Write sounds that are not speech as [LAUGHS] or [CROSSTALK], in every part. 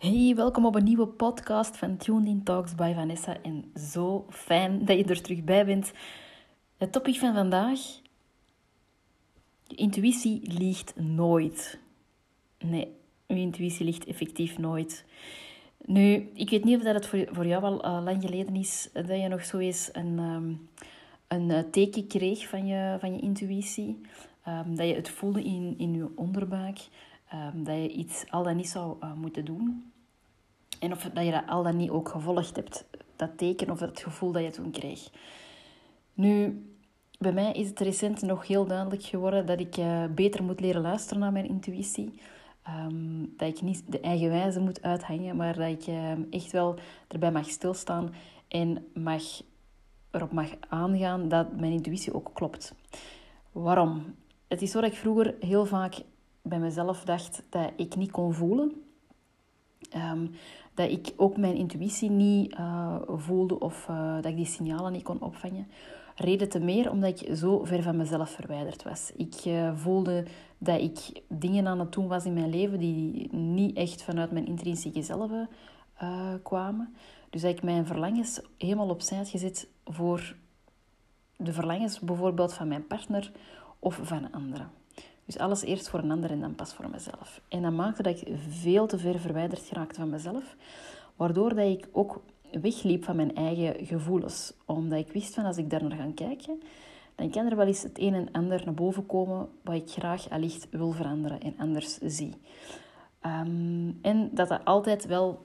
Hey, welkom op een nieuwe podcast van Tuned In Talks by Vanessa. En zo fijn dat je er terug bij bent. Het topic van vandaag: je intuïtie liegt nooit. Nee, je intuïtie ligt effectief nooit. Nu, ik weet niet of dat het voor, voor jou al lang geleden is dat je nog zo eens een, um, een uh, teken kreeg van je, van je intuïtie. Um, dat je het voelde in, in je onderbuik. Um, dat je iets al dan niet zou uh, moeten doen. En of dat je dat al dan niet ook gevolgd hebt. Dat teken of het gevoel dat je toen kreeg. Nu, bij mij is het recent nog heel duidelijk geworden dat ik uh, beter moet leren luisteren naar mijn intuïtie. Um, dat ik niet de eigen wijze moet uithangen, maar dat ik uh, echt wel erbij mag stilstaan en mag, erop mag aangaan dat mijn intuïtie ook klopt. Waarom? Het is zo dat ik vroeger heel vaak bij mezelf dacht dat ik niet kon voelen. Um, dat ik ook mijn intuïtie niet uh, voelde of uh, dat ik die signalen niet kon opvangen. Reden te meer omdat ik zo ver van mezelf verwijderd was. Ik uh, voelde dat ik dingen aan het doen was in mijn leven die niet echt vanuit mijn intrinsieke zelf kwamen. Dus dat ik mijn verlangens helemaal opzij had gezet voor de verlangens bijvoorbeeld van mijn partner of van anderen. Dus alles eerst voor een ander en dan pas voor mezelf. En dat maakte dat ik veel te ver verwijderd geraakte van mezelf. Waardoor dat ik ook wegliep van mijn eigen gevoelens. Omdat ik wist van als ik daar naar ga kijken, dan kan er wel eens het een en ander naar boven komen wat ik graag allicht wil veranderen en anders zie. Um, en dat dat altijd wel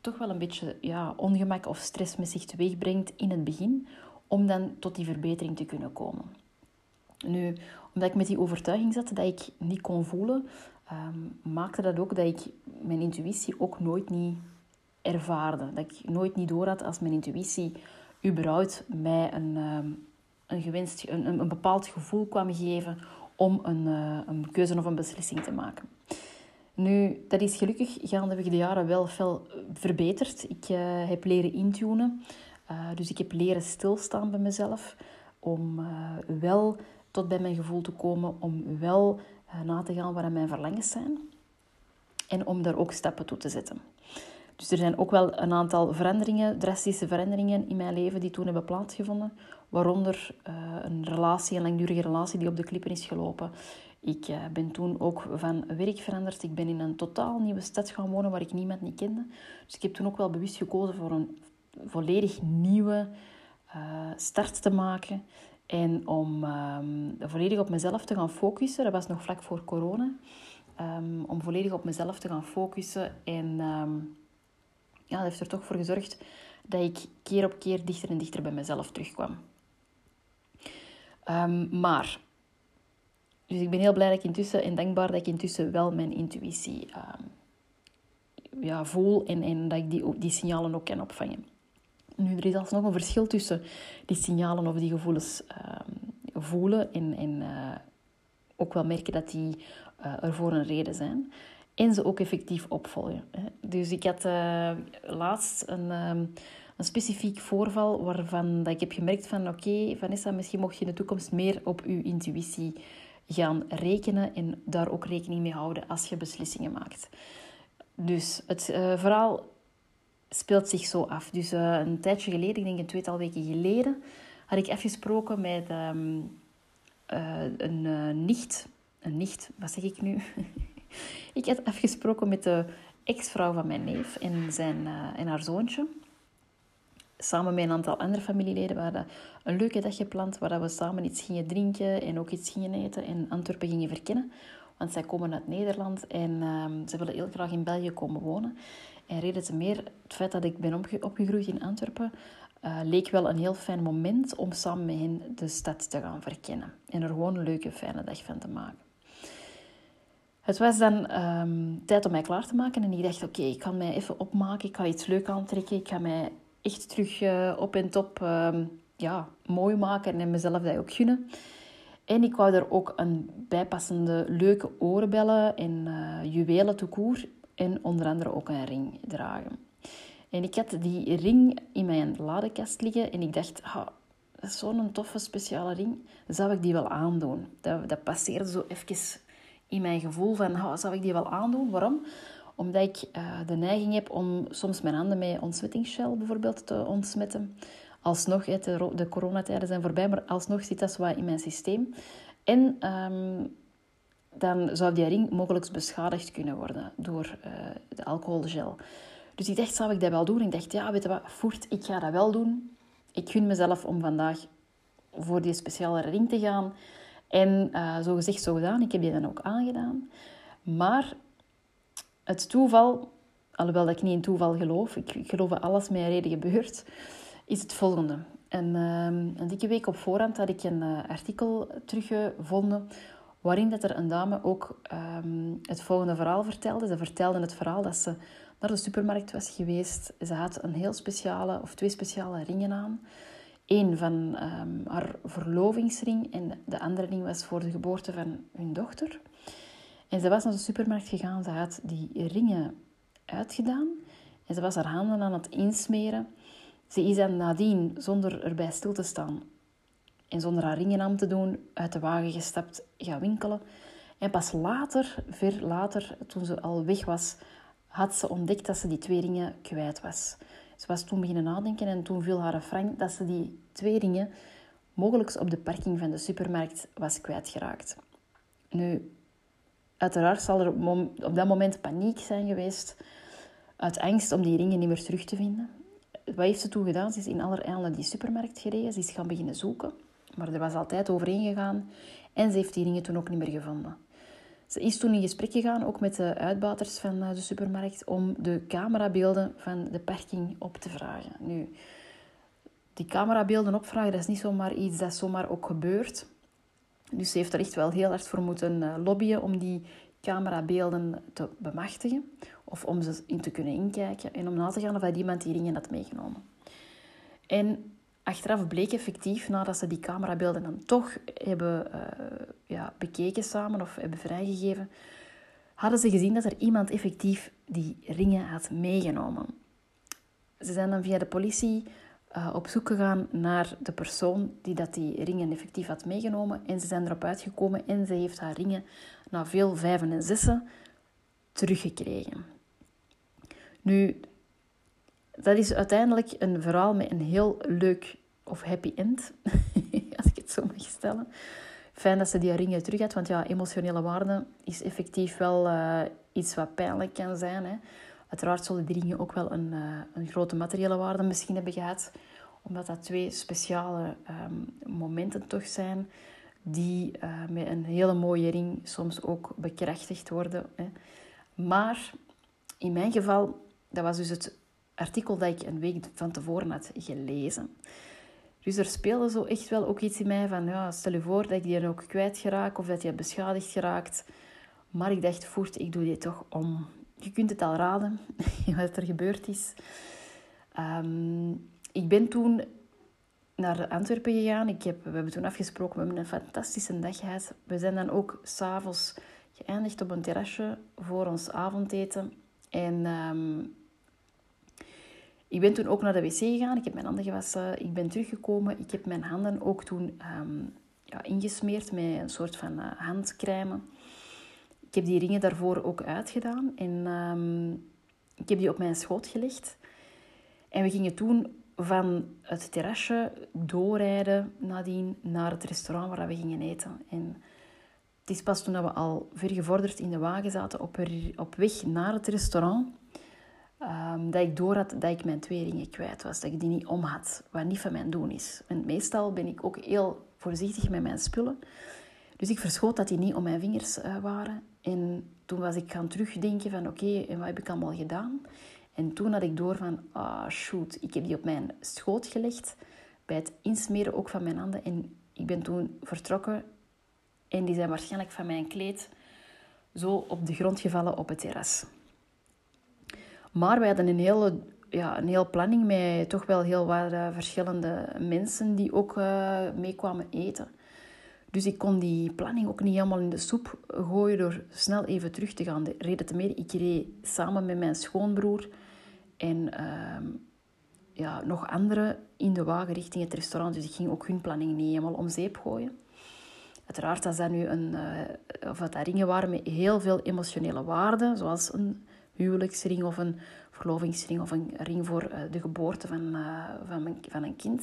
toch wel een beetje ja, ongemak of stress met zich teweeg brengt in het begin, om dan tot die verbetering te kunnen komen. Nu, omdat ik met die overtuiging zat dat ik niet kon voelen, um, maakte dat ook dat ik mijn intuïtie ook nooit niet ervaarde. Dat ik nooit niet door had als mijn intuïtie überhaupt mij een, um, een, gewenst, een, een, bepaald gevoel kwam geven om een, uh, een keuze of een beslissing te maken. Nu, dat is gelukkig gaandeweg de jaren wel veel verbeterd. Ik uh, heb leren intunen. Uh, dus ik heb leren stilstaan bij mezelf. Om wel tot bij mijn gevoel te komen, om wel uh, na te gaan waar mijn verlangens zijn en om daar ook stappen toe te zetten. Dus er zijn ook wel een aantal veranderingen, drastische veranderingen in mijn leven die toen hebben plaatsgevonden. Waaronder uh, een relatie, een langdurige relatie die op de klippen is gelopen. Ik uh, ben toen ook van werk veranderd. Ik ben in een totaal nieuwe stad gaan wonen waar ik niemand niet kende. Dus ik heb toen ook wel bewust gekozen voor een volledig nieuwe start te maken. En om um, volledig op mezelf te gaan focussen, dat was nog vlak voor corona, um, om volledig op mezelf te gaan focussen. En um, ja, dat heeft er toch voor gezorgd dat ik keer op keer dichter en dichter bij mezelf terugkwam. maar, dus ik ben heel blij dat ik intussen en dankbaar dat ik intussen wel mijn intuïtie ja, voel en, en dat ik die, die signalen ook kan opvangen. Nu, er is alsnog een verschil tussen die signalen of die gevoelens uh, voelen en, uh, ook wel merken dat die uh, er voor een reden zijn. En ze ook effectief opvolgen. Hè. Dus ik had eh, laatst een, um, een specifiek voorval waarvan dat ik heb gemerkt van oké, Vanessa, misschien mocht je in de toekomst meer op je intuïtie gaan rekenen en daar ook rekening mee houden als je beslissingen maakt. Dus het verhaal speelt zich zo af. Dus uh, een tijdje geleden, ik denk een tweetal weken geleden, had ik afgesproken met um, uh, een uh, nicht. Een nicht, wat zeg ik nu? [LAUGHS] ik had afgesproken met de ex-vrouw van mijn neef en, zijn, en haar zoontje. Samen met een aantal andere familieleden. We een leuke dag gepland waar we samen iets gingen drinken en ook iets gingen eten en Antwerpen gingen verkennen. Want zij komen uit Nederland en um, ze willen heel graag in België komen wonen. En reden te meer, het feit dat ik ben opgegroeid in Antwerpen, uh, leek wel een heel fijn moment om samen met hen de stad te gaan verkennen. En er gewoon een leuke, fijne dag van te maken. Het was dan ehm, tijd om mij klaar te maken en ik dacht, oké, ik ga mij even opmaken, ik ga iets leuk aantrekken, ik ga mij echt terug uh, op en top ehm, ja, mooi maken en mezelf dat ook gunnen. En ik wou er ook een bijpassende leuke oorbellen en uh, juwelen toekoer en onder andere ook een ring dragen. En ik had die ring in mijn ladekast liggen en ik dacht, dat zo'n toffe speciale ring, zou ik die wel aandoen? Dat, dat passeerde zo even in mijn gevoel van, zou ik die wel aandoen? Waarom? Omdat ik uh, de neiging heb om soms mijn handen met ontsmettingsshell bijvoorbeeld te ontsmetten. Alsnog, de, de coronatijden zijn voorbij, maar alsnog zit dat zo in mijn systeem. En um, dan zou die ring mogelijk beschadigd kunnen worden door uh, de alcoholgel. Dus ik dacht, zou ik dat wel doen? Ik dacht, ja, weet je wat, voert, ik ga dat wel doen. Ik gun mezelf om vandaag voor die speciale ring te gaan. En uh, zo gezegd, zo gedaan. Ik heb die dan ook aangedaan. Maar het toeval, alhoewel dat ik niet in toeval geloof, ik, geloof dat alles met een reden gebeurt, is het volgende. En uh, een dikke week op voorhand had ik een uh, artikel teruggevonden waarin dat er een dame ook um, het volgende verhaal vertelde. Ze vertelde het verhaal dat ze naar de supermarkt was geweest. Ze had een heel speciale, of twee speciale ringen aan. Eén van um, haar verlovingsring en de andere ring was voor de geboorte van hun dochter. En ze was naar de supermarkt gegaan, ze had die ringen uitgedaan en ze was haar handen aan het insmeren. Ze is dan nadien, zonder erbij stil te staan en zonder haar ringen aan te doen, uit de wagen gestapt, gaan winkelen. En pas later, ver later, toen ze al weg was, had ze ontdekt dat ze die twee ringen kwijt was. Ze was toen beginnen nadenken en toen viel haar frank dat ze die twee ringen mogelijk op de parking van de supermarkt was kwijtgeraakt. Nu, uiteraard zal er op dat moment paniek zijn geweest uit angst om die ringen niet meer terug te vinden. Wat heeft ze toen gedaan? Ze is in allerijl naar die supermarkt gereden. Ze is gaan beginnen zoeken. Maar er was altijd overheen gegaan. En ze heeft die ringen toen ook niet meer gevonden. Ze is toen in gesprek gegaan, ook met de uitbaters van eh, de supermarkt, om de camerabeelden van de parking op te vragen. Nu, die camerabeelden opvragen, dat is niet zomaar iets dat zomaar ook gebeurt. Dus ze heeft er echt wel heel hard voor moeten eh, lobbyen om die camerabeelden te bemachtigen. Of om ze in te kunnen inkijken en om na te gaan of dat iemand die ringen had meegenomen. En achteraf bleek effectief, nadat ze die camerabeelden dan toch hebben uh, ja, bekeken samen of hebben vrijgegeven, hadden ze gezien dat er iemand effectief die ringen had meegenomen. Ze zijn dan via de politie uh, op zoek gegaan naar de persoon die dat die ringen effectief had meegenomen. En ze zijn erop uitgekomen en ze heeft haar ringen na veel vijven en zessen teruggekregen. Nu, dat is uiteindelijk een verhaal met een heel leuk of happy end, [LAUGHS] als ik het zo mag stellen. Fijn dat ze die ringen terug had, want ja, emotionele waarde is effectief wel uh, iets wat pijnlijk kan zijn. Hè. Uiteraard zullen die ringen ook wel een, uh, een grote materiële waarde misschien hebben gehad, omdat dat twee speciale um, momenten toch zijn die uh, met een hele mooie ring soms ook bekrachtigd worden. Hè. Maar in mijn geval, dat was dus het artikel dat ik een week van tevoren had gelezen. Dus er speelde zo echt wel ook iets in mij van, ja, stel je voor dat ik die ook kwijtgeraak of dat die beschadigd geraakt. Maar ik dacht, voert, ik doe dit toch om. Je kunt het al raden [LAUGHS] wat er gebeurd is. Um, ik ben toen naar Antwerpen gegaan. Ik heb, we hebben toen afgesproken, we hebben een fantastische dag gehad. We zijn dan ook s'avonds geëindigd op een terrasje voor ons avondeten. En um, ik ben toen ook naar de wc gegaan. Ik heb mijn handen gewassen. Ik ben teruggekomen. Ik heb mijn handen ook toen um, ja, ingesmeerd met een soort van uh, handcrème. Ik heb die ringen daarvoor ook uitgedaan. En um, ik heb die op mijn schoot gelegd. En we gingen toen van het terrasje doorrijden nadien naar het restaurant waar we gingen eten. En het is pas toen we al vergevorderd in de wagen zaten op, op weg naar het restaurant Um, dat ik door had dat ik mijn twee ringen kwijt was, dat ik die niet om had, wat niet van mijn doen is. En meestal ben ik ook heel voorzichtig met mijn spullen. Dus ik verschoot dat die niet om mijn vingers uh, waren. En toen was ik gaan terugdenken van oké, en wat heb ik allemaal gedaan? En toen had ik door van, ah shoot, ik heb die op mijn schoot gelegd, bij het insmeren ook van mijn handen. En ik ben toen vertrokken en die zijn waarschijnlijk van mijn kleed zo op de grond gevallen op het terras. Maar wij hadden een hele, ja, een hele planning met toch wel heel wat uh, verschillende mensen die ook uh, meekwamen eten. Dus ik kon die planning ook niet helemaal in de soep gooien door snel even terug te gaan. De reden te meer, ik reed samen met mijn schoonbroer en uh, ja, nog anderen in de wagen richting het restaurant. Dus ik ging ook hun planning niet helemaal om zeep gooien. Uiteraard, als dat nu een, uh, of dat ringen waren met heel veel emotionele waarden, zoals een huwelijksring of een verlovingsring of een ring voor uh, de geboorte van, uh, van, mijn, van een kind,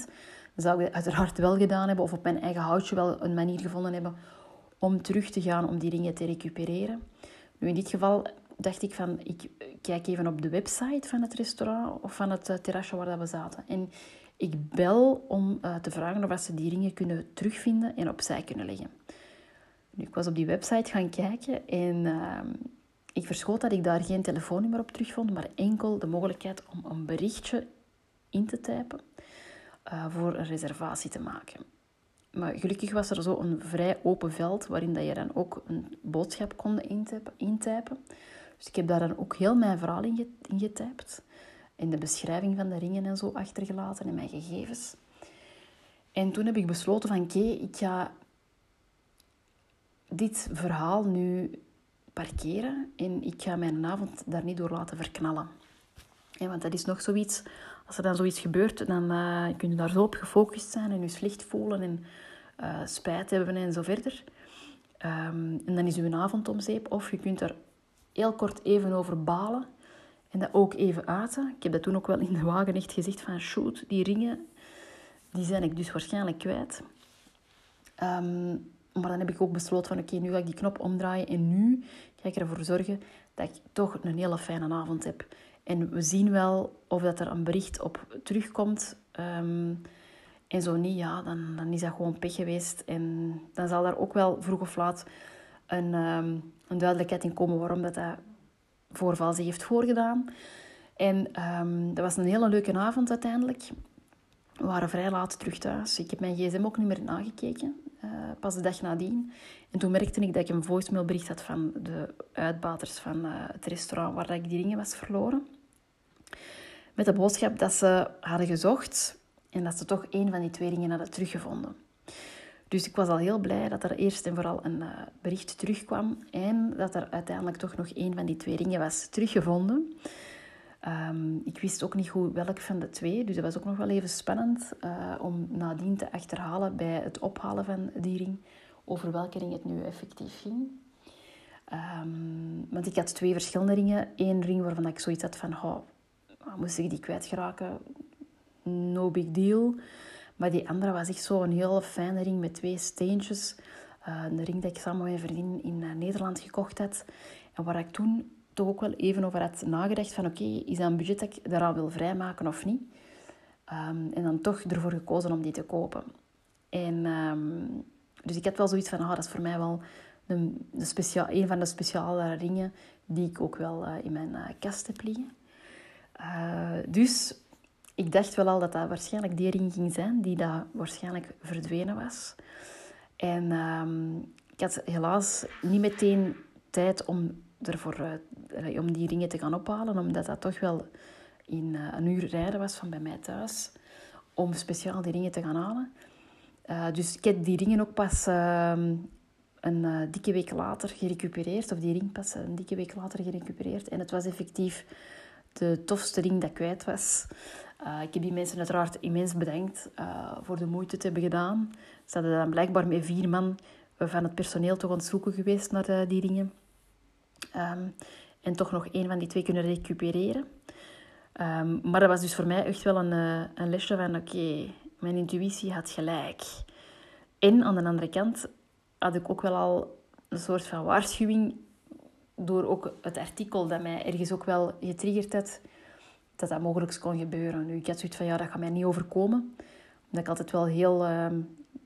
dan zou ik uiteraard wel gedaan hebben of op mijn eigen houtje wel een manier gevonden hebben om terug te gaan om die ringen te recupereren. Nu, in dit geval dacht ik van, ik kijk even op de website van het restaurant of van het terrasje waar we zaten. En ik bel om te vragen of ze die ringen kunnen terugvinden en opzij kunnen leggen. Nu, ik was op die website gaan kijken en uh, ik verschoot dat ik daar geen telefoonnummer op terugvond, maar enkel de mogelijkheid om een berichtje in te typen uh, voor een reservatie te maken. Maar gelukkig was er zo een vrij open veld waarin dat je dan ook een boodschap kon intypen. Dus ik heb daar dan ook heel mijn verhaal in, getypt. In de beschrijving van de ringen en zo achtergelaten en mijn gegevens. En toen heb ik besloten van oké, ik ga dit verhaal nu parkeren en ik ga mijn avond daar niet door laten verknallen. Want dat is nog zoiets, als er dan zoiets gebeurt, dan uh, kun je daar zo op gefocust zijn en je slecht voelen en uh, spijt hebben en zo verder. Um, en dan is uw avond om zeep. Of je kunt er heel kort even over balen en dat ook even uiten. Ik heb dat toen ook wel in de wagen echt gezegd van shoot, die ringen, die zijn ik dus waarschijnlijk kwijt. Um, maar dan heb ik ook besloten van oké, nu ga ik die knop omdraaien en nu ga ik ervoor zorgen dat ik toch een hele fijne avond heb. En we zien wel of dat er een bericht op terugkomt. Um, en zo niet, ja, dan, dan is dat gewoon pech geweest. En dan zal daar ook wel vroeg of laat een, um, een duidelijkheid in komen waarom dat, dat voorval zich heeft voorgedaan. En um, dat was een hele leuke avond uiteindelijk. We waren vrij laat terug thuis. Ik heb mijn gsm ook niet meer nagekeken, uh, pas de dag nadien. En toen merkte ik dat ik een voicemailbericht had van de uitbaters van uh, het restaurant waar ik die ringen was verloren. Met de boodschap dat ze hadden gezocht en dat ze toch een van die twee ringen hadden teruggevonden. Dus ik was al heel blij dat er eerst en vooral een uh, bericht terugkwam en dat er uiteindelijk toch nog een van die twee ringen was teruggevonden. Um, ik wist ook niet goed welk van de twee, dus dat was ook nog wel even spannend uh, om nadien te achterhalen bij het ophalen van die ring over welke ring het nu effectief ging. Um, want ik had twee verschillende ringen. Eén ring waarvan ik zoiets had van, oh, moest ik die kwijtgeraken? No big deal. Maar die andere was echt zo'n heel fijne ring met twee steentjes. Uh, een ring dat ik samen met mijn vriendin in uh, Nederland gekocht had. En waar ik toen toch ook wel even over had nagedacht van oké, is dat een budget dat ik daaraan wil vrijmaken of niet? Um, en dan toch ervoor gekozen om die te kopen. En, um, dus ik had wel zoiets van, ah, dat is voor mij wel een, speciaal, een van de speciale ringen die ik ook wel uh, in mijn uh, kast heb liggen. Uh, dus ik dacht wel al dat dat waarschijnlijk die ring ging zijn die dat waarschijnlijk verdwenen was. En um, ik had helaas niet meteen tijd om ervoor uh, om die ringen te gaan ophalen, omdat dat toch wel in uh, een uur rijden was van bij mij thuis, om speciaal die ringen te gaan halen. Uh, dus ik heb die ringen ook pas ehm, een dikke week later gerecupereerd, of die ring pas een dikke week later gerecupereerd. En het was effectief de tofste ring dat kwijt was. ik heb die mensen uiteraard immens bedankt voor de moeite te hebben gedaan. Ze hadden dan blijkbaar met vier man van het personeel toch ontzoeken geweest naar die ringen. Um, en toch nog één van die twee kunnen recupereren. Um, maar dat was dus voor mij echt wel een, uh, een lesje van oké, mijn intuïtie had gelijk. En aan de andere kant had ik ook wel al een soort van waarschuwing door ook het artikel dat mij ergens ook wel getriggerd had, dat dat mogelijk kon gebeuren. Nu, ik had zoiets van, ja, dat gaat mij niet overkomen. Omdat ik altijd wel heel uh,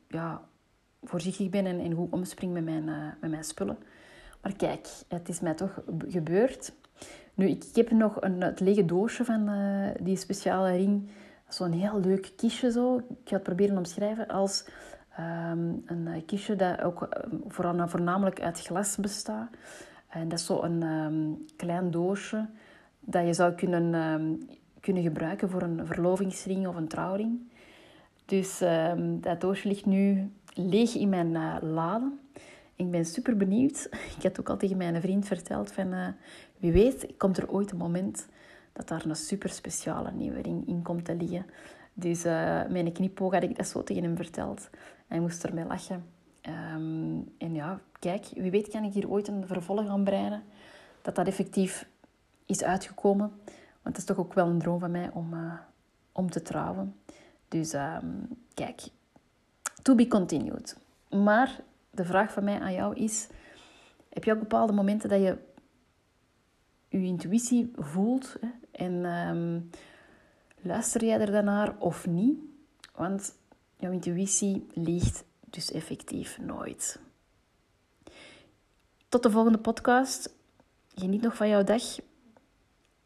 ja, voorzichtig ben en, en goed omspring met mijn, uh, met mijn spullen. Maar kijk, het is mij toch gebeurd. Nu, ik heb nog een, het lege doosje van uh, die speciale ring. Zo'n heel leuk kistje zo. Ik ga het proberen omschrijven als um, een kistje dat ook uh, voornamelijk uit glas bestaat. En dat is zo een ehm, klein doosje dat je zou kunnen, ehm, kunnen gebruiken voor een verlovingsring of een trouwring. Dus ehm, dat doosje ligt nu leeg in mijn uh, lade. Ik ben super benieuwd. [LAUGHS] Ik had ook al tegen mijn vriend verteld van... Uh, wie weet, komt er ooit een moment dat daar een super speciale nieuwe ring in komt te liggen. Dus uh, mijn knipoog had ik dat zo tegen hem verteld. Hij moest ermee lachen. Um, en ja, kijk, wie weet kan ik hier ooit een vervolg aan breiden. Dat dat effectief is uitgekomen. Want het is toch ook wel een droom van mij om, uh, om te trouwen. Dus um, kijk, to be continued. Maar de vraag van mij aan jou is... Heb je ook bepaalde momenten dat je je intuïtie voelt? Hè? En um, luister jij er dan naar of niet? Want jouw intuïtie liegt dus effectief nooit. Tot de volgende podcast. Geniet nog van jouw dag.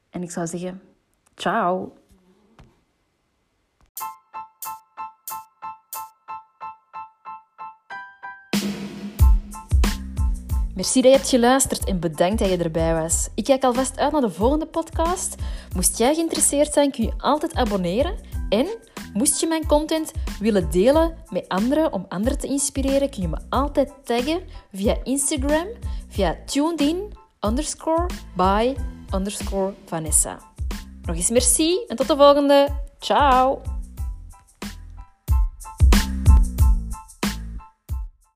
En ik zou zeggen, ciao. Merci dat je hebt geluisterd en bedankt dat je erbij was. Ik kijk alvast uit naar de volgende podcast. Moest jij geïnteresseerd zijn, kun je altijd abonneren. En moest je mijn content willen delen met anderen om anderen te inspireren, kun je me altijd taggen via Instagram, via tunedin underscore by Vanessa. Nog eens merci en tot de volgende. Ciao!